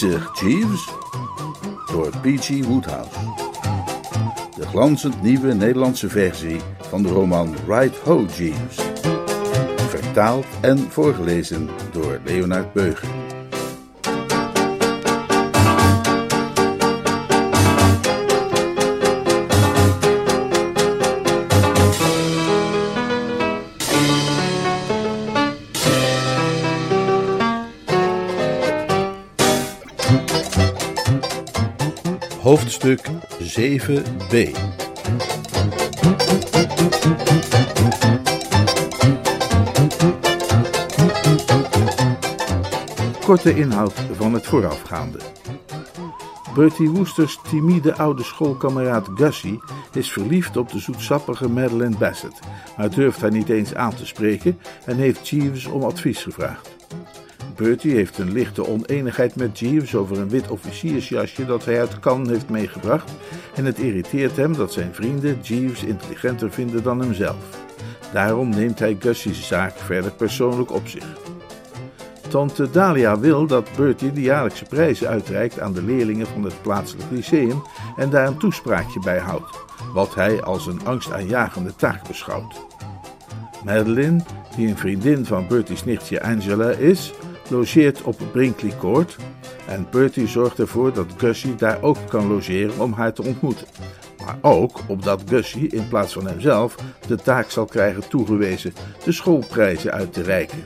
Jeeves. Door P.G. Woodhouse. De glanzend nieuwe Nederlandse versie van de roman Right Ho, Jeeves. Vertaald en voorgelezen door Leonard Beuger. Hoofdstuk 7b. Korte inhoud van het voorafgaande. Bertie Woesters timide oude schoolkameraad Gussie is verliefd op de zoetsappige Madeleine Bassett, maar durft haar niet eens aan te spreken en heeft Jeeves om advies gevraagd. Bertie heeft een lichte oneenigheid met Jeeves over een wit officiersjasje dat hij uit Cannes heeft meegebracht en het irriteert hem dat zijn vrienden Jeeves intelligenter vinden dan hemzelf. Daarom neemt hij Gussie's zaak verder persoonlijk op zich. Tante Dalia wil dat Bertie de jaarlijkse prijzen uitreikt aan de leerlingen van het plaatselijk lyceum en daar een toespraakje bij houdt, wat hij als een angstaanjagende taak beschouwt. Madeline, die een vriendin van Bertie's nichtje Angela is, logeert op Brinkley Court en Bertie zorgt ervoor dat Gussie daar ook kan logeren om haar te ontmoeten. Maar ook opdat Gussie in plaats van hemzelf de taak zal krijgen toegewezen de schoolprijzen uit te reiken.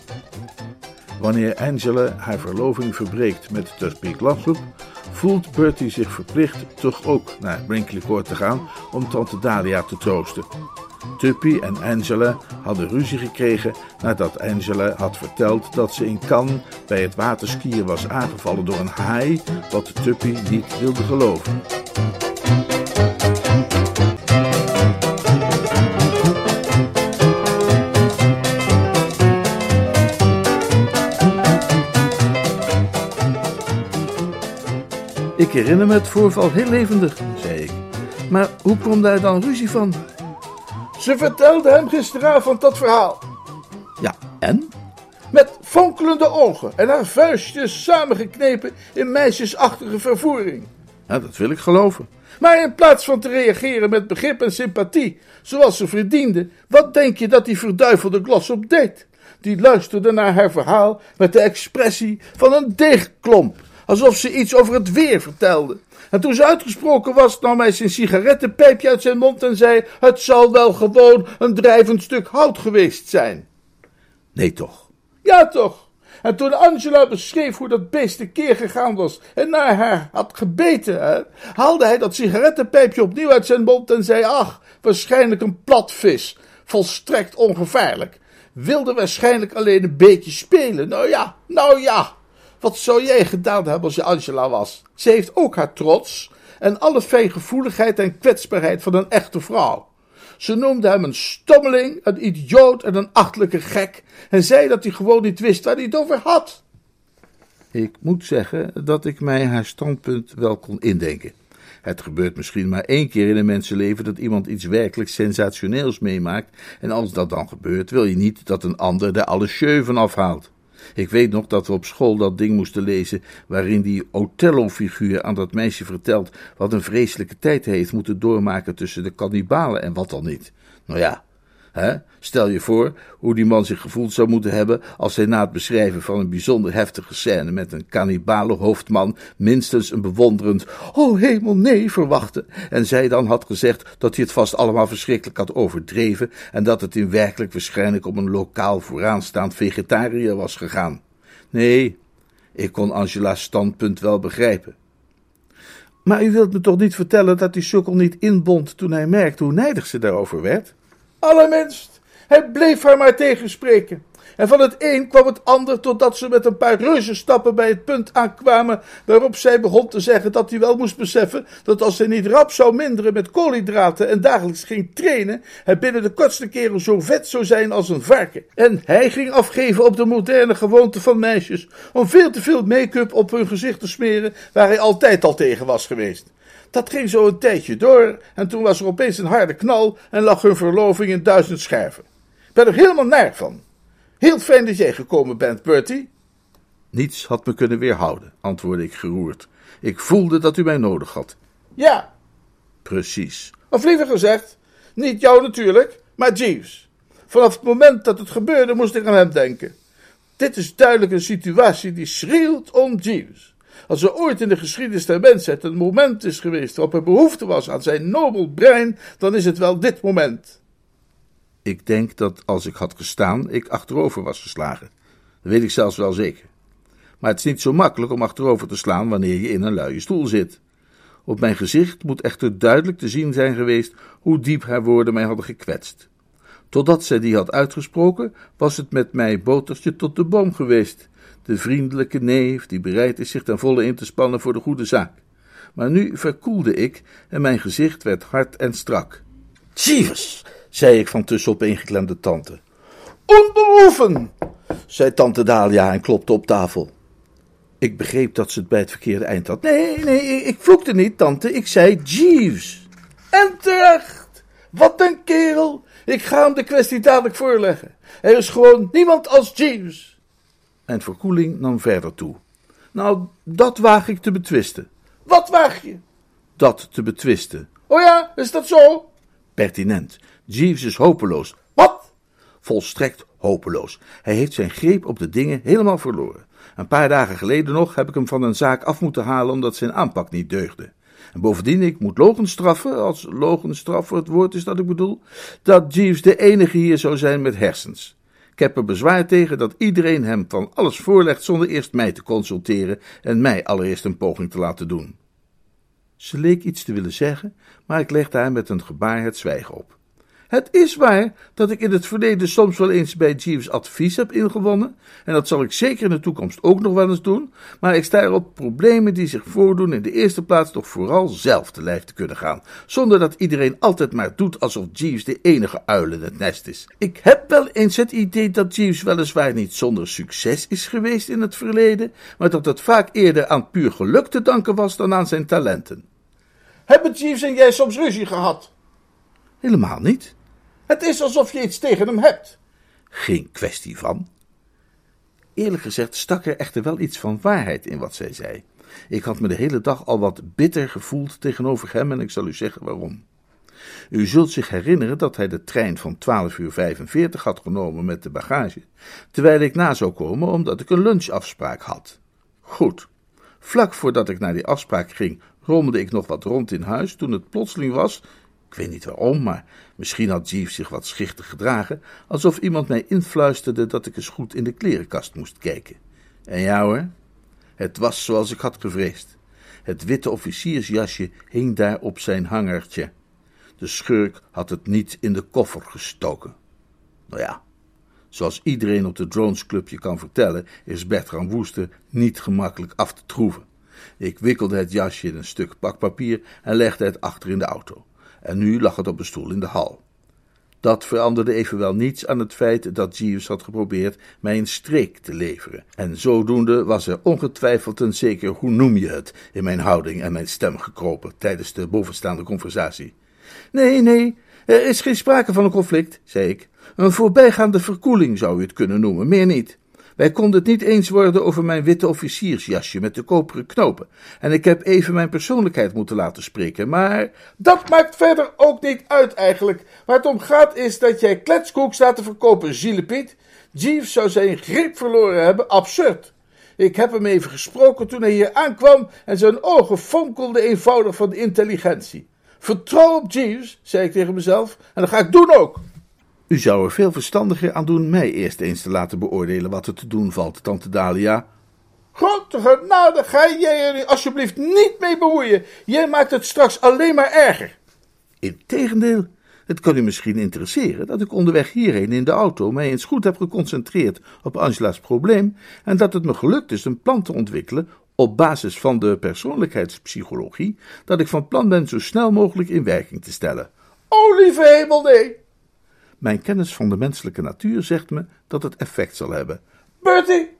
Wanneer Angela haar verloving verbreekt met Tugby Glossop, voelt Bertie zich verplicht toch ook naar Brinkley Court te gaan om tante Dalia te troosten. Tuppy en Angela hadden ruzie gekregen nadat Angela had verteld dat ze in Cannes bij het waterskiën was aangevallen door een haai, wat Tuppy niet wilde geloven. Ik herinner me het voorval heel levendig, zei ik. Maar hoe kwam daar dan ruzie van? Ze vertelde hem gisteravond dat verhaal. Ja, en? Met fonkelende ogen en haar vuistjes samengeknepen in meisjesachtige vervoering. Ja, dat wil ik geloven. Maar in plaats van te reageren met begrip en sympathie, zoals ze verdiende, wat denk je dat die verduivelde Glossop deed? Die luisterde naar haar verhaal met de expressie van een deegklomp, alsof ze iets over het weer vertelde. En toen ze uitgesproken was, nam hij zijn sigarettenpijpje uit zijn mond en zei: Het zal wel gewoon een drijvend stuk hout geweest zijn. Nee, toch? Ja, toch? En toen Angela beschreef hoe dat beest een keer gegaan was en naar haar had gebeten, haalde hij dat sigarettenpijpje opnieuw uit zijn mond en zei: Ach, waarschijnlijk een platvis. Volstrekt ongevaarlijk. Wilde waarschijnlijk alleen een beetje spelen. Nou ja, nou ja. Wat zou jij gedaan hebben als je Angela was? Ze heeft ook haar trots en alle fijngevoeligheid en kwetsbaarheid van een echte vrouw. Ze noemde hem een stommeling, een idioot en een achtelijke gek en zei dat hij gewoon niet wist waar hij het over had. Ik moet zeggen dat ik mij haar standpunt wel kon indenken. Het gebeurt misschien maar één keer in een mensenleven dat iemand iets werkelijk sensationeels meemaakt, en als dat dan gebeurt, wil je niet dat een ander er alle sjeu van afhaalt. Ik weet nog dat we op school dat ding moesten lezen waarin die Othello-figuur aan dat meisje vertelt wat een vreselijke tijd hij heeft moeten doormaken tussen de kannibalen en wat dan niet. Nou ja, hè? stel je voor hoe die man zich gevoeld zou moeten hebben als hij na het beschrijven van een bijzonder heftige scène met een kannibale hoofdman minstens een bewonderend oh hemel nee verwachtte en zij dan had gezegd dat hij het vast allemaal verschrikkelijk had overdreven en dat het in werkelijk waarschijnlijk om een lokaal vooraanstaand vegetariër was gegaan. Nee, ik kon Angela's standpunt wel begrijpen. Maar u wilt me toch niet vertellen dat die sukkel niet inbond toen hij merkte hoe nijdig ze daarover werd? Allerminst. Hij bleef haar maar tegenspreken. En van het een kwam het ander totdat ze met een paar reuzenstappen bij het punt aankwamen waarop zij begon te zeggen dat hij wel moest beseffen dat als hij niet rap zou minderen met koolhydraten en dagelijks ging trainen, hij binnen de kortste keren zo vet zou zijn als een varken. En hij ging afgeven op de moderne gewoonte van meisjes om veel te veel make-up op hun gezicht te smeren waar hij altijd al tegen was geweest. Dat ging zo een tijdje door en toen was er opeens een harde knal en lag hun verloving in duizend scherven. Ik ben er helemaal naar van. Heel fijn dat jij gekomen bent, Bertie. Niets had me kunnen weerhouden, antwoordde ik geroerd. Ik voelde dat u mij nodig had. Ja. Precies. Of liever gezegd, niet jou natuurlijk, maar Jeeves. Vanaf het moment dat het gebeurde moest ik aan hem denken. Dit is duidelijk een situatie die schreeuwt om Jeeves. Als er ooit in de geschiedenis der mensheid een moment is geweest waarop er behoefte was aan zijn nobel brein, dan is het wel dit moment. Ik denk dat als ik had gestaan, ik achterover was geslagen. Dat weet ik zelfs wel zeker. Maar het is niet zo makkelijk om achterover te slaan wanneer je in een luie stoel zit. Op mijn gezicht moet echter duidelijk te zien zijn geweest hoe diep haar woorden mij hadden gekwetst. Totdat zij die had uitgesproken, was het met mij botertje tot de boom geweest. De vriendelijke neef die bereid is zich ten volle in te spannen voor de goede zaak. Maar nu verkoelde ik en mijn gezicht werd hard en strak. Jeeves, zei ik van tussen opeengeklemde tante. Onbehoeven, zei tante Dalia en klopte op tafel. Ik begreep dat ze het bij het verkeerde eind had. Nee, nee, ik vloekte niet, tante. Ik zei Jeeves. En terecht. Wat een kerel. Ik ga hem de kwestie dadelijk voorleggen. Er is gewoon niemand als Jeeves. En verkoeling nam verder toe. Nou, dat waag ik te betwisten. Wat waag je? Dat te betwisten. Oh ja, is dat zo? Pertinent. Jeeves is hopeloos. Wat? Volstrekt hopeloos. Hij heeft zijn greep op de dingen helemaal verloren. Een paar dagen geleden nog heb ik hem van een zaak af moeten halen omdat zijn aanpak niet deugde. En bovendien, ik moet logenstraffen, als logenstraffer het woord is dat ik bedoel, dat Jeeves de enige hier zou zijn met hersens. Ik heb er bezwaar tegen dat iedereen hem van alles voorlegt zonder eerst mij te consulteren en mij allereerst een poging te laten doen. Ze leek iets te willen zeggen, maar ik legde haar met een gebaar het zwijgen op. Het is waar dat ik in het verleden soms wel eens bij Jeeves advies heb ingewonnen, en dat zal ik zeker in de toekomst ook nog wel eens doen, maar ik sta er op problemen die zich voordoen in de eerste plaats toch vooral zelf te lijf te kunnen gaan, zonder dat iedereen altijd maar doet alsof Jeeves de enige uil in het nest is. Ik heb wel eens het idee dat Jeeves weliswaar niet zonder succes is geweest in het verleden, maar dat het vaak eerder aan puur geluk te danken was dan aan zijn talenten. Hebben Jeeves en jij soms ruzie gehad? Helemaal niet. Het is alsof je iets tegen hem hebt. Geen kwestie van. Eerlijk gezegd stak er echter wel iets van waarheid in wat zij zei. Ik had me de hele dag al wat bitter gevoeld tegenover hem en ik zal u zeggen waarom. U zult zich herinneren dat hij de trein van 12 uur 45 had genomen met de bagage, terwijl ik na zou komen omdat ik een lunchafspraak had. Goed. Vlak voordat ik naar die afspraak ging, rommelde ik nog wat rond in huis toen het plotseling was ik weet niet waarom, maar misschien had Jeeves zich wat schichtig gedragen, alsof iemand mij influisterde dat ik eens goed in de klerenkast moest kijken. En ja hoor, het was zoals ik had gevreesd. Het witte officiersjasje hing daar op zijn hangertje. De schurk had het niet in de koffer gestoken. Nou ja, zoals iedereen op de Dronesclubje kan vertellen, is Bertram Woester niet gemakkelijk af te troeven. Ik wikkelde het jasje in een stuk pakpapier en legde het achter in de auto en nu lag het op een stoel in de hal. Dat veranderde evenwel niets aan het feit dat Jeeves had geprobeerd mij een streek te leveren. En zodoende was er ongetwijfeld een zeker, hoe noem je het, in mijn houding en mijn stem gekropen tijdens de bovenstaande conversatie. Nee, nee, er is geen sprake van een conflict, zei ik. Een voorbijgaande verkoeling zou u het kunnen noemen, meer niet. Wij konden het niet eens worden over mijn witte officiersjasje met de koperen knopen. En ik heb even mijn persoonlijkheid moeten laten spreken, maar. Dat maakt verder ook niet uit eigenlijk. Waar het om gaat is dat jij kletskoek staat te verkopen, Zielepiet. Jeeves zou zijn grip verloren hebben, absurd. Ik heb hem even gesproken toen hij hier aankwam en zijn ogen fonkelden eenvoudig van intelligentie. Vertrouw op Jeeves, zei ik tegen mezelf, en dat ga ik doen ook. U zou er veel verstandiger aan doen mij eerst eens te laten beoordelen wat er te doen valt, tante Dalia. Grote genade, ga jij er alsjeblieft niet mee bemoeien. Jij maakt het straks alleen maar erger. Integendeel, Het kan u misschien interesseren dat ik onderweg hierheen in de auto mij eens goed heb geconcentreerd op Angela's probleem en dat het me gelukt is een plan te ontwikkelen op basis van de persoonlijkheidspsychologie, dat ik van plan ben zo snel mogelijk in werking te stellen. O, lieve hemel, nee! Mijn kennis van de menselijke natuur zegt me dat het effect zal hebben. Bertie,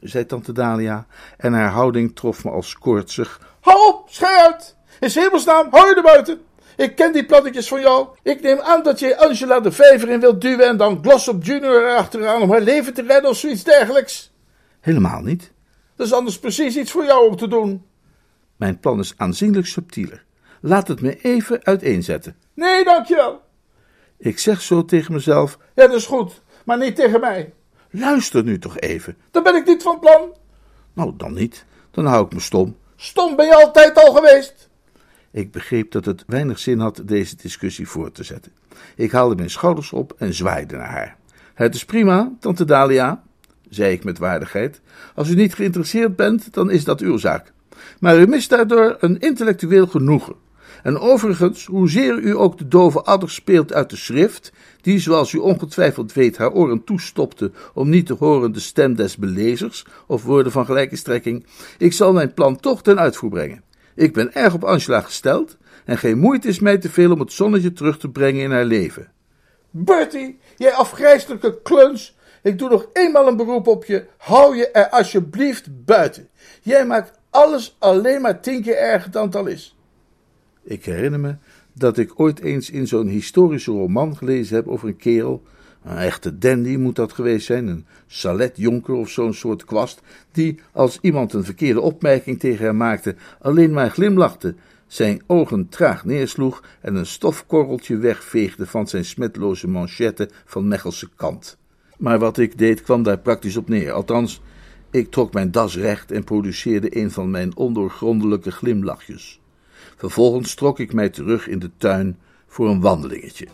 zei tante Dalia, en haar houding trof me als koortsig. hou op, schei uit! In hemelsnaam, hou je er buiten! Ik ken die plannetjes van jou. Ik neem aan dat je Angela de vijver in wilt duwen en dan Glossop Junior erachteraan om haar leven te redden of zoiets dergelijks. Helemaal niet. Dat is anders precies iets voor jou om te doen. Mijn plan is aanzienlijk subtieler. Laat het me even uiteenzetten. Nee, dankjewel. Ik zeg zo tegen mezelf: Ja, dat is goed, maar niet tegen mij. Luister nu toch even. Dan ben ik niet van plan. Nou, dan niet. Dan hou ik me stom. Stom ben je altijd al geweest. Ik begreep dat het weinig zin had deze discussie voort te zetten. Ik haalde mijn schouders op en zwaaide naar haar. Het is prima, tante Dalia, zei ik met waardigheid. Als u niet geïnteresseerd bent, dan is dat uw zaak. Maar u mist daardoor een intellectueel genoegen. En overigens, hoezeer u ook de dove adder speelt uit de schrift, die, zoals u ongetwijfeld weet, haar oren toestopte om niet te horen de stem des belezers of woorden van gelijke strekking, ik zal mijn plan toch ten uitvoer brengen. Ik ben erg op Angela gesteld en geen moeite is mij te veel om het zonnetje terug te brengen in haar leven. Bertie, jij afgrijzelijke kluns, ik doe nog eenmaal een beroep op je. Hou je er alsjeblieft buiten. Jij maakt alles alleen maar tien keer erger dan het al is. Ik herinner me dat ik ooit eens in zo'n historische roman gelezen heb over een kerel, een echte dandy moet dat geweest zijn, een saletjonker of zo'n soort kwast, die, als iemand een verkeerde opmerking tegen hem maakte, alleen maar glimlachte, zijn ogen traag neersloeg en een stofkorreltje wegveegde van zijn smetloze manchette van Mechelse kant. Maar wat ik deed kwam daar praktisch op neer. Althans, ik trok mijn das recht en produceerde een van mijn ondoorgrondelijke glimlachjes. Vervolgens trok ik mij terug in de tuin voor een wandelingetje.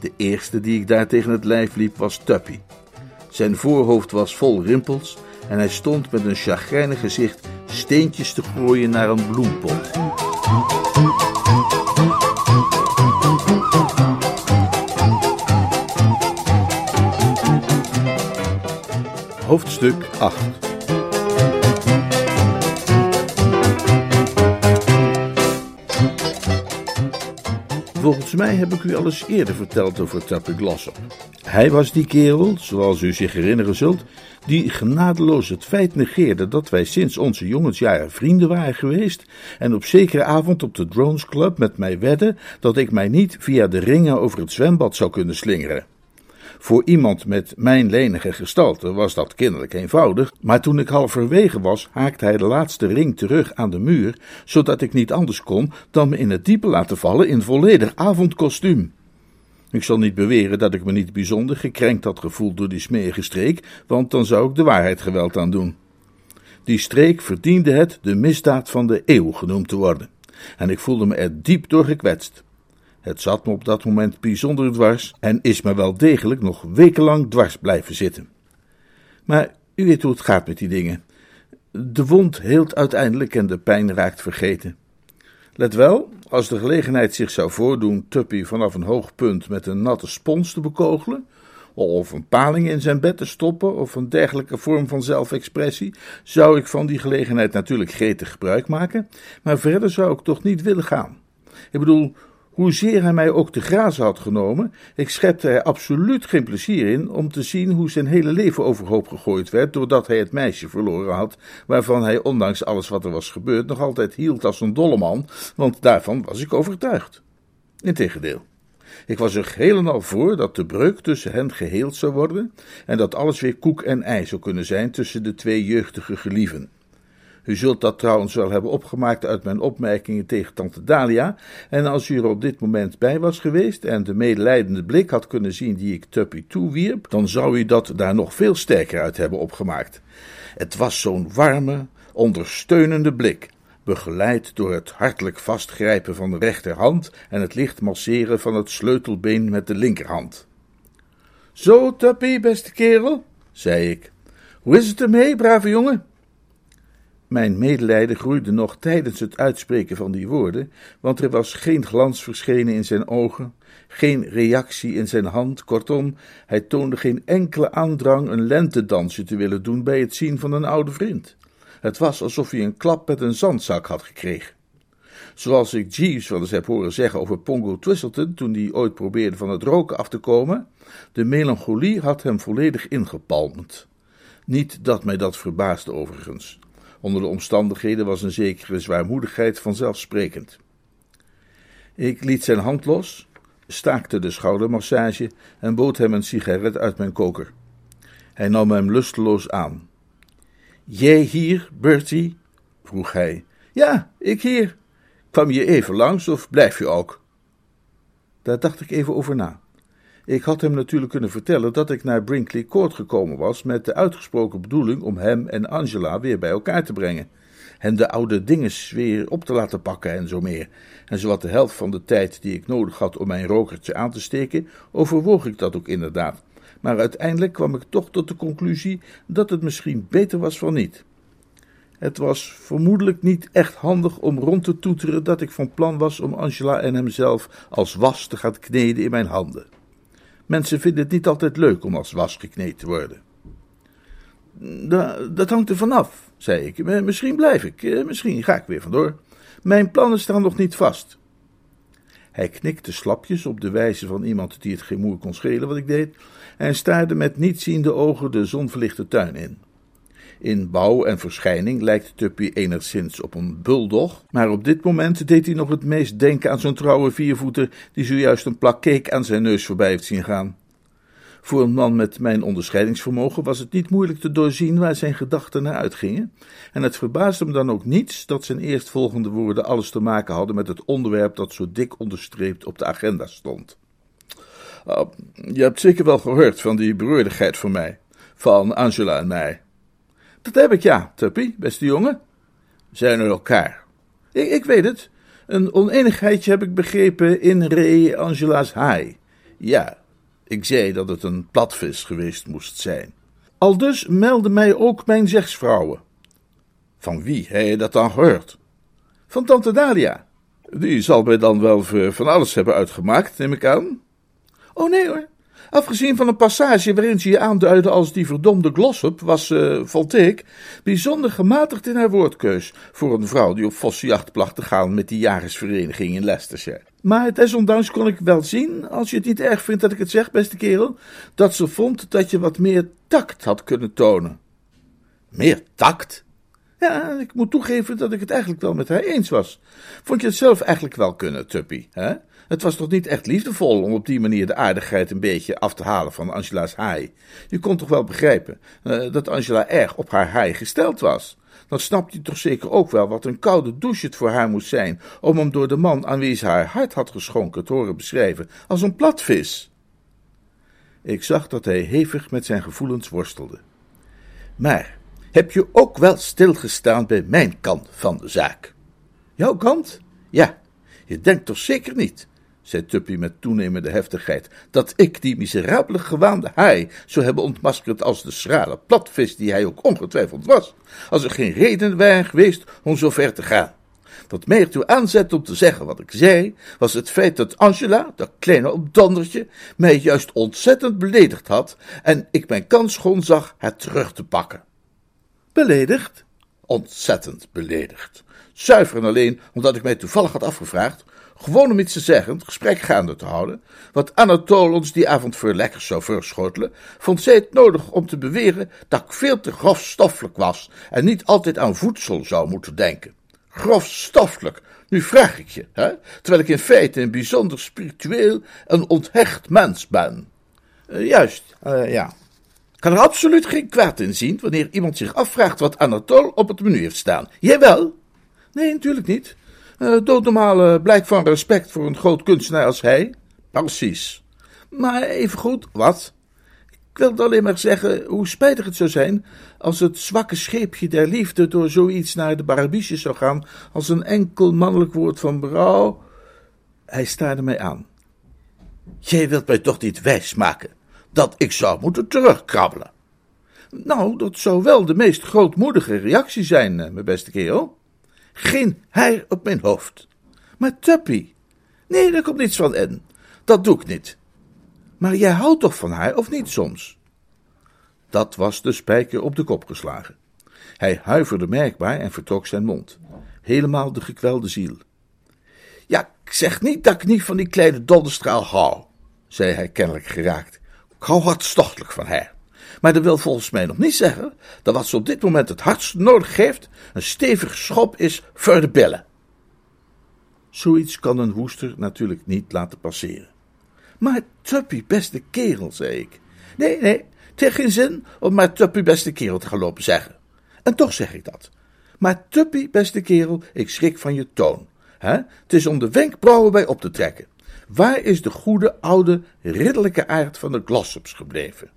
De eerste die ik daar tegen het lijf liep was Tuppy. Zijn voorhoofd was vol rimpels en hij stond met een chagrijnig gezicht steentjes te gooien naar een bloempot. Hoofdstuk 8 Volgens mij heb ik u al eens eerder verteld over Tappe Glossop. Hij was die kerel, zoals u zich herinneren zult, die genadeloos het feit negeerde dat wij sinds onze jongensjaren vrienden waren geweest en op zekere avond op de Drones Club met mij wedde dat ik mij niet via de ringen over het zwembad zou kunnen slingeren. Voor iemand met mijn lenige gestalte was dat kinderlijk eenvoudig, maar toen ik halverwege was, haakte hij de laatste ring terug aan de muur, zodat ik niet anders kon dan me in het diepe laten vallen in volledig avondkostuum. Ik zal niet beweren dat ik me niet bijzonder gekrenkt had gevoeld door die smerige streek, want dan zou ik de waarheid geweld aan doen. Die streek verdiende het de misdaad van de eeuw genoemd te worden, en ik voelde me er diep door gekwetst. Het zat me op dat moment bijzonder dwars en is me wel degelijk nog wekenlang dwars blijven zitten. Maar u weet hoe het gaat met die dingen. De wond heelt uiteindelijk en de pijn raakt vergeten. Let wel, als de gelegenheid zich zou voordoen Tuppy vanaf een hoog punt met een natte spons te bekogelen, of een paling in zijn bed te stoppen, of een dergelijke vorm van zelfexpressie, zou ik van die gelegenheid natuurlijk gretig gebruik maken, maar verder zou ik toch niet willen gaan. Ik bedoel, Hoezeer hij mij ook te grazen had genomen, ik schepte er absoluut geen plezier in om te zien hoe zijn hele leven overhoop gegooid werd doordat hij het meisje verloren had, waarvan hij ondanks alles wat er was gebeurd nog altijd hield als een dolle man, want daarvan was ik overtuigd. Integendeel. Ik was er geheel en al voor dat de breuk tussen hen geheeld zou worden en dat alles weer koek en ei zou kunnen zijn tussen de twee jeugdige gelieven. U zult dat trouwens wel hebben opgemaakt uit mijn opmerkingen tegen tante Dalia, en als u er op dit moment bij was geweest en de medelijdende blik had kunnen zien die ik Tuppy toewierp, dan zou u dat daar nog veel sterker uit hebben opgemaakt. Het was zo'n warme, ondersteunende blik, begeleid door het hartelijk vastgrijpen van de rechterhand en het licht masseren van het sleutelbeen met de linkerhand. Zo, Tuppy, beste kerel, zei ik. Hoe is het ermee, brave jongen? Mijn medelijden groeide nog tijdens het uitspreken van die woorden, want er was geen glans verschenen in zijn ogen, geen reactie in zijn hand, kortom, hij toonde geen enkele aandrang een lentedansje te willen doen bij het zien van een oude vriend. Het was alsof hij een klap met een zandzak had gekregen. Zoals ik Jeeves wel eens heb horen zeggen over Pongo Twistleton toen hij ooit probeerde van het roken af te komen, de melancholie had hem volledig ingepalmd. Niet dat mij dat verbaasde overigens. Onder de omstandigheden was een zekere zwaarmoedigheid vanzelfsprekend. Ik liet zijn hand los, staakte de schoudermassage en bood hem een sigaret uit mijn koker. Hij nam hem lusteloos aan. Jij hier, Bertie? vroeg hij. Ja, ik hier. Kwam je even langs of blijf je ook? Daar dacht ik even over na. Ik had hem natuurlijk kunnen vertellen dat ik naar Brinkley Court gekomen was met de uitgesproken bedoeling om hem en Angela weer bij elkaar te brengen. Hen de oude dinges weer op te laten pakken en zo meer. En zowat de helft van de tijd die ik nodig had om mijn rokertje aan te steken, overwoog ik dat ook inderdaad. Maar uiteindelijk kwam ik toch tot de conclusie dat het misschien beter was van niet. Het was vermoedelijk niet echt handig om rond te toeteren dat ik van plan was om Angela en hemzelf als was te gaan kneden in mijn handen. Mensen vinden het niet altijd leuk om als was gekneed te worden. Dat hangt er vanaf, zei ik. Misschien blijf ik, eh, misschien ga ik weer vandoor. Mijn plannen staan nog niet vast. Hij knikte slapjes op de wijze van iemand die het geen kon schelen wat ik deed, en staarde met nietziende ogen de zonverlichte tuin in. In bouw en verschijning lijkt Tuppy enigszins op een buldog, maar op dit moment deed hij nog het meest denken aan zo'n trouwe viervoeter die zojuist een plak aan zijn neus voorbij heeft zien gaan. Voor een man met mijn onderscheidingsvermogen was het niet moeilijk te doorzien waar zijn gedachten naar uitgingen, en het verbaasde me dan ook niets dat zijn eerstvolgende woorden alles te maken hadden met het onderwerp dat zo dik onderstreept op de agenda stond. Uh, je hebt zeker wel gehoord van die beroerdigheid van mij, van Angela en mij. Dat heb ik ja, Tuppy, beste jongen. Zijn er elkaar. Ik, ik weet het. Een oneenigheidje heb ik begrepen in Re Angela's haai. Ja, ik zei dat het een platvis geweest moest zijn. Aldus meldde mij ook mijn zegsvrouwen. Van wie heb je dat dan gehoord? Van tante Dalia. Die zal mij dan wel van alles hebben uitgemaakt, neem ik aan. Oh nee hoor, Afgezien van een passage waarin ze je aanduidde als die verdomde Glossop, was uh, vond ik, bijzonder gematigd in haar woordkeus voor een vrouw die op vossenjacht placht te gaan met die jagersvereniging in Leicestershire. Maar desondanks kon ik wel zien, als je het niet erg vindt dat ik het zeg, beste kerel, dat ze vond dat je wat meer tact had kunnen tonen. Meer tact? Ja, ik moet toegeven dat ik het eigenlijk wel met haar eens was. Vond je het zelf eigenlijk wel kunnen, Tuppy, hè? Het was toch niet echt liefdevol om op die manier de aardigheid een beetje af te halen van Angela's haai. Je kon toch wel begrijpen uh, dat Angela erg op haar haai gesteld was. Dan snapt je toch zeker ook wel wat een koude douche het voor haar moest zijn om hem door de man aan wie ze haar hart had geschonken te horen beschrijven als een platvis. Ik zag dat hij hevig met zijn gevoelens worstelde. Maar heb je ook wel stilgestaan bij mijn kant van de zaak? Jouw kant? Ja, je denkt toch zeker niet zei Tuppy met toenemende heftigheid, dat ik die miserabele gewaande haai zou hebben ontmaskerd als de schrale platvis die hij ook ongetwijfeld was, als er geen reden waren geweest om zo ver te gaan. Wat mij ertoe aanzette om te zeggen wat ik zei, was het feit dat Angela, dat kleine opdondertje, mij juist ontzettend beledigd had en ik mijn kans gewoon zag het terug te pakken. Beledigd? Ontzettend beledigd. Zuiver en alleen omdat ik mij toevallig had afgevraagd gewoon om iets te zeggen, het gesprek gaande te houden, wat Anatole ons die avond voor lekkers zou verschotelen, vond zij het nodig om te beweren dat ik veel te grofstoffelijk was en niet altijd aan voedsel zou moeten denken. Grofstoffelijk, nu vraag ik je, hè? terwijl ik in feite een bijzonder spiritueel en onthecht mens ben. Uh, juist, uh, ja. Kan er absoluut geen kwaad in zien wanneer iemand zich afvraagt wat Anatole op het menu heeft staan. Jij wel? Nee, natuurlijk niet. Uh, doodnormale blijk van respect voor een groot kunstenaar als hij. Precies. Maar even goed, wat? Ik wilde alleen maar zeggen hoe spijtig het zou zijn als het zwakke scheepje der liefde door zoiets naar de Barabiesjes zou gaan als een enkel mannelijk woord van brouw. Hij staarde mij aan. Jij wilt mij toch niet wijsmaken dat ik zou moeten terugkrabbelen? Nou, dat zou wel de meest grootmoedige reactie zijn, eh, mijn beste kerel. Geen haar op mijn hoofd. Maar Tuppy, nee, daar komt niets van in. Dat doe ik niet. Maar jij houdt toch van haar, of niet soms? Dat was de spijker op de kop geslagen. Hij huiverde merkbaar en vertrok zijn mond. Helemaal de gekwelde ziel. Ja, ik zeg niet dat ik niet van die kleine donderstraal hou, zei hij kennelijk geraakt. Ik hou hartstochtelijk van haar. Maar dat wil volgens mij nog niet zeggen dat wat ze op dit moment het hardst nodig heeft, een stevige schop is voor de billen. Zoiets kan een woester natuurlijk niet laten passeren. Maar Tuppy, beste kerel, zei ik. Nee, nee, het heeft geen zin om maar Tuppy, beste kerel te gaan zeggen. En toch zeg ik dat. Maar Tuppy, beste kerel, ik schrik van je toon. Hè? Het is om de wenkbrauwen bij op te trekken. Waar is de goede, oude, ridderlijke aard van de Glossops gebleven?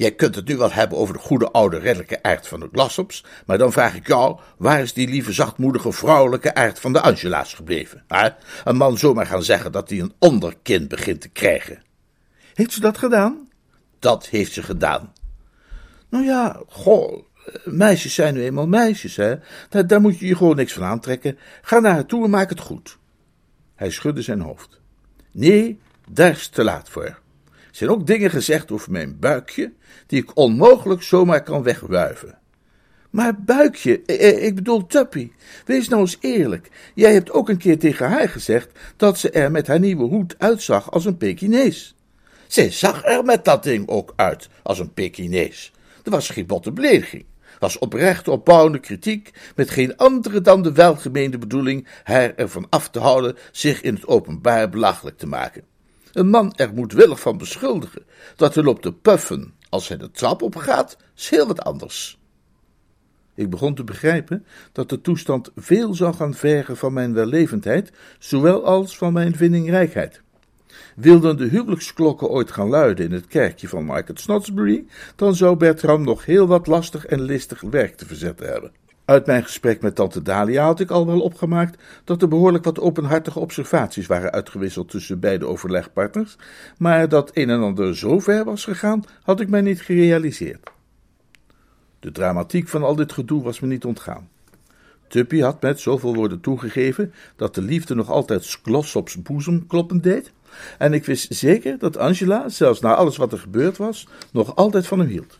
Jij kunt het nu wel hebben over de goede, oude, ridderlijke aard van de Glossops, maar dan vraag ik jou, waar is die lieve, zachtmoedige, vrouwelijke aard van de Angela's gebleven? Hè? Een man zomaar gaan zeggen dat hij een onderkind begint te krijgen. Heeft ze dat gedaan? Dat heeft ze gedaan. Nou ja, goh, meisjes zijn nu eenmaal meisjes, hè. Daar, daar moet je je gewoon niks van aantrekken. Ga naar haar toe en maak het goed. Hij schudde zijn hoofd. Nee, daar is te laat voor. Zijn ook dingen gezegd over mijn buikje, die ik onmogelijk zomaar kan wegwuiven. Maar buikje, eh, eh, ik bedoel Tuppy, wees nou eens eerlijk. Jij hebt ook een keer tegen haar gezegd dat ze er met haar nieuwe hoed uitzag als een Pekinees. Zij zag er met dat ding ook uit als een Pekinees. Er was geen botte belediging was oprecht opbouwende kritiek, met geen andere dan de welgemeende bedoeling haar ervan af te houden zich in het openbaar belachelijk te maken. Een man er moedwillig van beschuldigen dat hij loopt te puffen als hij de trap opgaat, is heel wat anders. Ik begon te begrijpen dat de toestand veel zou gaan vergen van mijn wellevendheid, zowel als van mijn vindingrijkheid. Wilden de huwelijksklokken ooit gaan luiden in het kerkje van Market Snodsbury, dan zou Bertram nog heel wat lastig en listig werk te verzetten hebben. Uit mijn gesprek met tante Dalia had ik al wel opgemaakt dat er behoorlijk wat openhartige observaties waren uitgewisseld tussen beide overlegpartners, maar dat een en ander zo ver was gegaan, had ik mij niet gerealiseerd. De dramatiek van al dit gedoe was me niet ontgaan. Tuppy had met zoveel woorden toegegeven dat de liefde nog altijd Glossops boezem kloppen deed, en ik wist zeker dat Angela, zelfs na alles wat er gebeurd was, nog altijd van hem hield.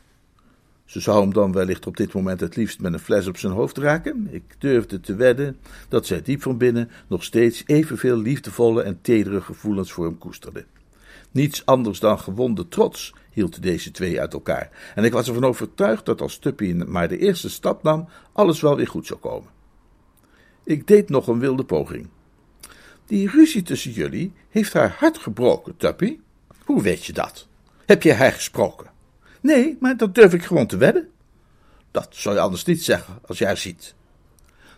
Ze zou hem dan wellicht op dit moment het liefst met een fles op zijn hoofd raken. Ik durfde te wedden dat zij diep van binnen nog steeds evenveel liefdevolle en tedere gevoelens voor hem koesterde. Niets anders dan gewonde trots hield deze twee uit elkaar. En ik was ervan overtuigd dat als Tuppy maar de eerste stap nam, alles wel weer goed zou komen. Ik deed nog een wilde poging. Die ruzie tussen jullie heeft haar hart gebroken, Tuppy. Hoe weet je dat? Heb je haar gesproken? Nee, maar dat durf ik gewoon te wedden. Dat zou je anders niet zeggen als jij ziet.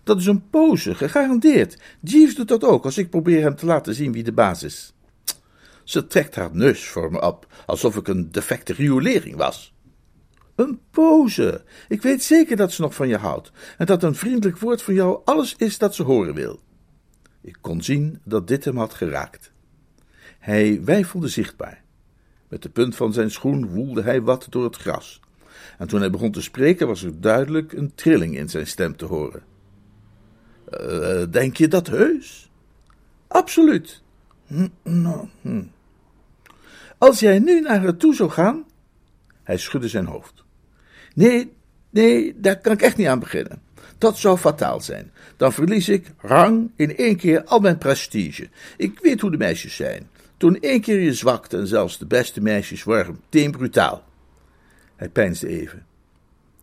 Dat is een pose, gegarandeerd. Jeeves doet dat ook als ik probeer hem te laten zien wie de baas is. Ze trekt haar neus voor me op, alsof ik een defecte riolering was. Een pose. Ik weet zeker dat ze nog van je houdt en dat een vriendelijk woord van jou alles is dat ze horen wil. Ik kon zien dat dit hem had geraakt. Hij weifelde zichtbaar. Met de punt van zijn schoen woelde hij wat door het gras. En toen hij begon te spreken, was er duidelijk een trilling in zijn stem te horen. Uh, denk je dat heus? Absoluut. Hm, nou, hm. Als jij nu naar haar toe zou gaan. Hij schudde zijn hoofd. Nee, nee, daar kan ik echt niet aan beginnen. Dat zou fataal zijn. Dan verlies ik rang in één keer al mijn prestige. Ik weet hoe de meisjes zijn. Toen één keer je zwakte en zelfs de beste meisjes waren meteen brutaal. Hij peinsde even.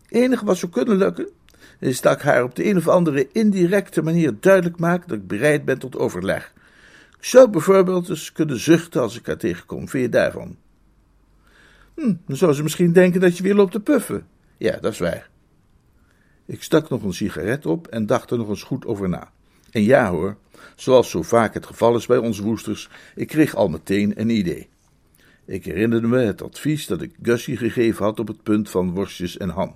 Enige wat zou kunnen lukken, is dat ik haar op de een of andere indirecte manier duidelijk maak dat ik bereid ben tot overleg. Ik zou bijvoorbeeld eens kunnen zuchten als ik haar tegenkom. Vind je daarvan? Hm, dan zou ze misschien denken dat je weer loopt te puffen. Ja, dat is waar. Ik stak nog een sigaret op en dacht er nog eens goed over na. En ja hoor, zoals zo vaak het geval is bij ons woesters, ik kreeg al meteen een idee. Ik herinnerde me het advies dat ik Gussie gegeven had op het punt van worstjes en ham.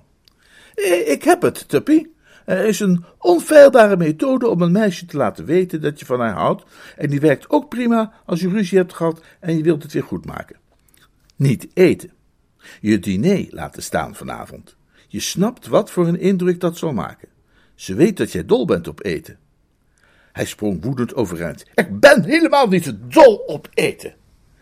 Eh, ik heb het, Tuppy. Er is een onfeilbare methode om een meisje te laten weten dat je van haar houdt, en die werkt ook prima als je ruzie hebt gehad en je wilt het weer goed maken. Niet eten. Je diner laten staan vanavond. Je snapt wat voor een indruk dat zal maken. Ze weet dat jij dol bent op eten. Hij sprong woedend overeind. Ik ben helemaal niet dol op eten.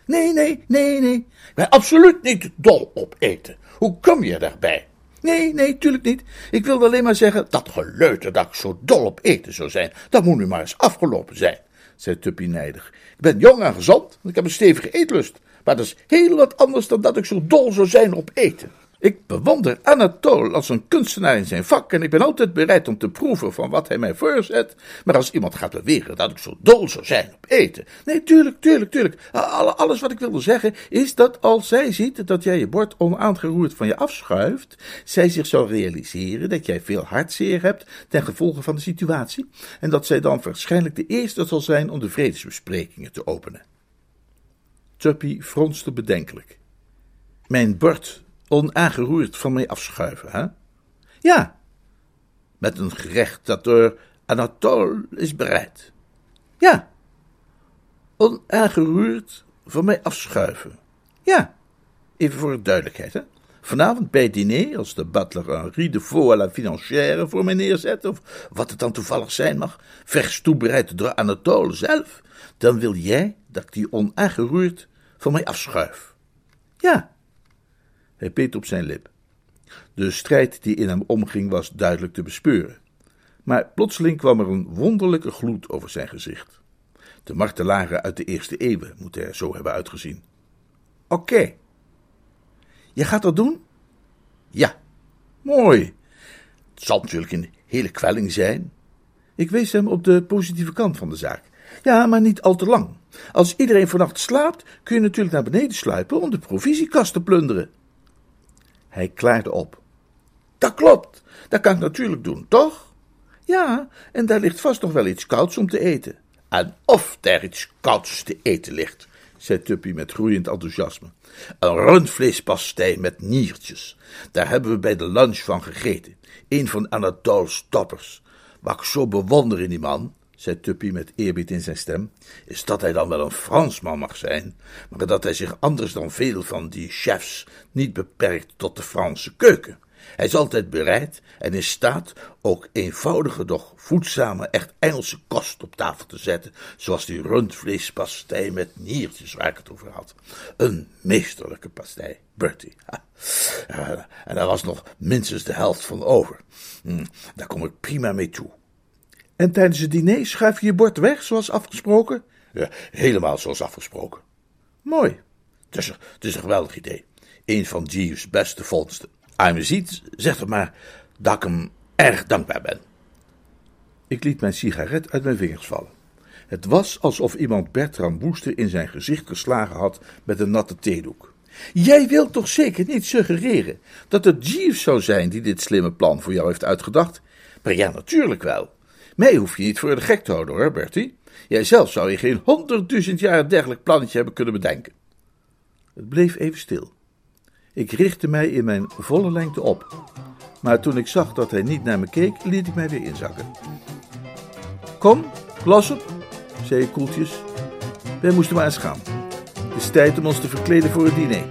Nee, nee, nee, nee. Ik ben absoluut niet dol op eten. Hoe kom je daarbij? Nee, nee, tuurlijk niet. Ik wilde alleen maar zeggen. Dat geleuter dat ik zo dol op eten zou zijn, dat moet nu maar eens afgelopen zijn, zei Tuppy nijdig. Ik ben jong en gezond, ik heb een stevige eetlust. Maar dat is heel wat anders dan dat ik zo dol zou zijn op eten. Ik bewonder Anatole als een kunstenaar in zijn vak en ik ben altijd bereid om te proeven van wat hij mij voorzet. Maar als iemand gaat beweren dat ik zo dol zou zijn op eten. Nee, tuurlijk, tuurlijk, tuurlijk. Alles wat ik wilde zeggen is dat als zij ziet dat jij je bord onaangeroerd van je afschuift, zij zich zou realiseren dat jij veel hartzeer hebt ten gevolge van de situatie. En dat zij dan waarschijnlijk de eerste zal zijn om de vredesbesprekingen te openen. Tuppy fronste bedenkelijk. Mijn bord onaangeroerd van mij afschuiven, hè? Ja, met een gerecht dat door Anatole is bereid. Ja, onaangeroerd van mij afschuiven. Ja, even voor de duidelijkheid, hè? Vanavond bij het diner, als de butler een riz de veau à la financière voor mij neerzet, of wat het dan toevallig zijn mag, vers toebereid door Anatole zelf, dan wil jij dat ik die onaangeroerd van mij afschuif. Ja, hij peet op zijn lip. De strijd die in hem omging was duidelijk te bespeuren. Maar plotseling kwam er een wonderlijke gloed over zijn gezicht. De martelaren uit de eerste eeuwen moeten er zo hebben uitgezien. Oké. Je gaat dat doen? Ja. Mooi. Het zal natuurlijk een hele kwelling zijn. Ik wees hem op de positieve kant van de zaak. Ja, maar niet al te lang. Als iedereen vannacht slaapt, kun je natuurlijk naar beneden sluipen om de provisiekast te plunderen. Hij klaarde op. Dat klopt, dat kan ik natuurlijk doen, toch? Ja, en daar ligt vast nog wel iets kouds om te eten. En of daar iets kouds te eten ligt, zei Tuppy met groeiend enthousiasme. Een rundvleespastei met niertjes. Daar hebben we bij de lunch van gegeten. Een van Anatole's toppers. Wat ik zo bewonder in die man, zei Tuppy met eerbied in zijn stem, is dat hij dan wel een Fransman mag zijn, maar dat hij zich anders dan veel van die chefs niet beperkt tot de Franse keuken. Hij is altijd bereid en in staat ook eenvoudige, doch voedzame, echt Engelse kost op tafel te zetten, zoals die rundvleespastei met niertjes waar ik het over had. Een meesterlijke pastei, Bertie. En daar was nog minstens de helft van over. Hm, daar kom ik prima mee toe. En tijdens het diner schuif je je bord weg, zoals afgesproken? Ja, helemaal zoals afgesproken. Mooi. Het is, het is een geweldig idee. Een van Jeeves' beste vondsten. Als je me ziet, zeg het maar dat ik hem erg dankbaar ben. Ik liet mijn sigaret uit mijn vingers vallen. Het was alsof iemand Bertram Woester in zijn gezicht geslagen had met een natte theedoek. Jij wilt toch zeker niet suggereren dat het Jeeves zou zijn die dit slimme plan voor jou heeft uitgedacht? Maar ja, natuurlijk wel. Mij hoef je niet voor de gek te houden hoor, Bertie. Jij zelf zou je geen honderdduizend jaar een dergelijk plannetje hebben kunnen bedenken. Het bleef even stil. Ik richtte mij in mijn volle lengte op. Maar toen ik zag dat hij niet naar me keek, liet ik mij weer inzakken. Kom, glas op, zei ik koeltjes. Wij moesten maar eens gaan. Het is tijd om ons te verkleden voor het diner.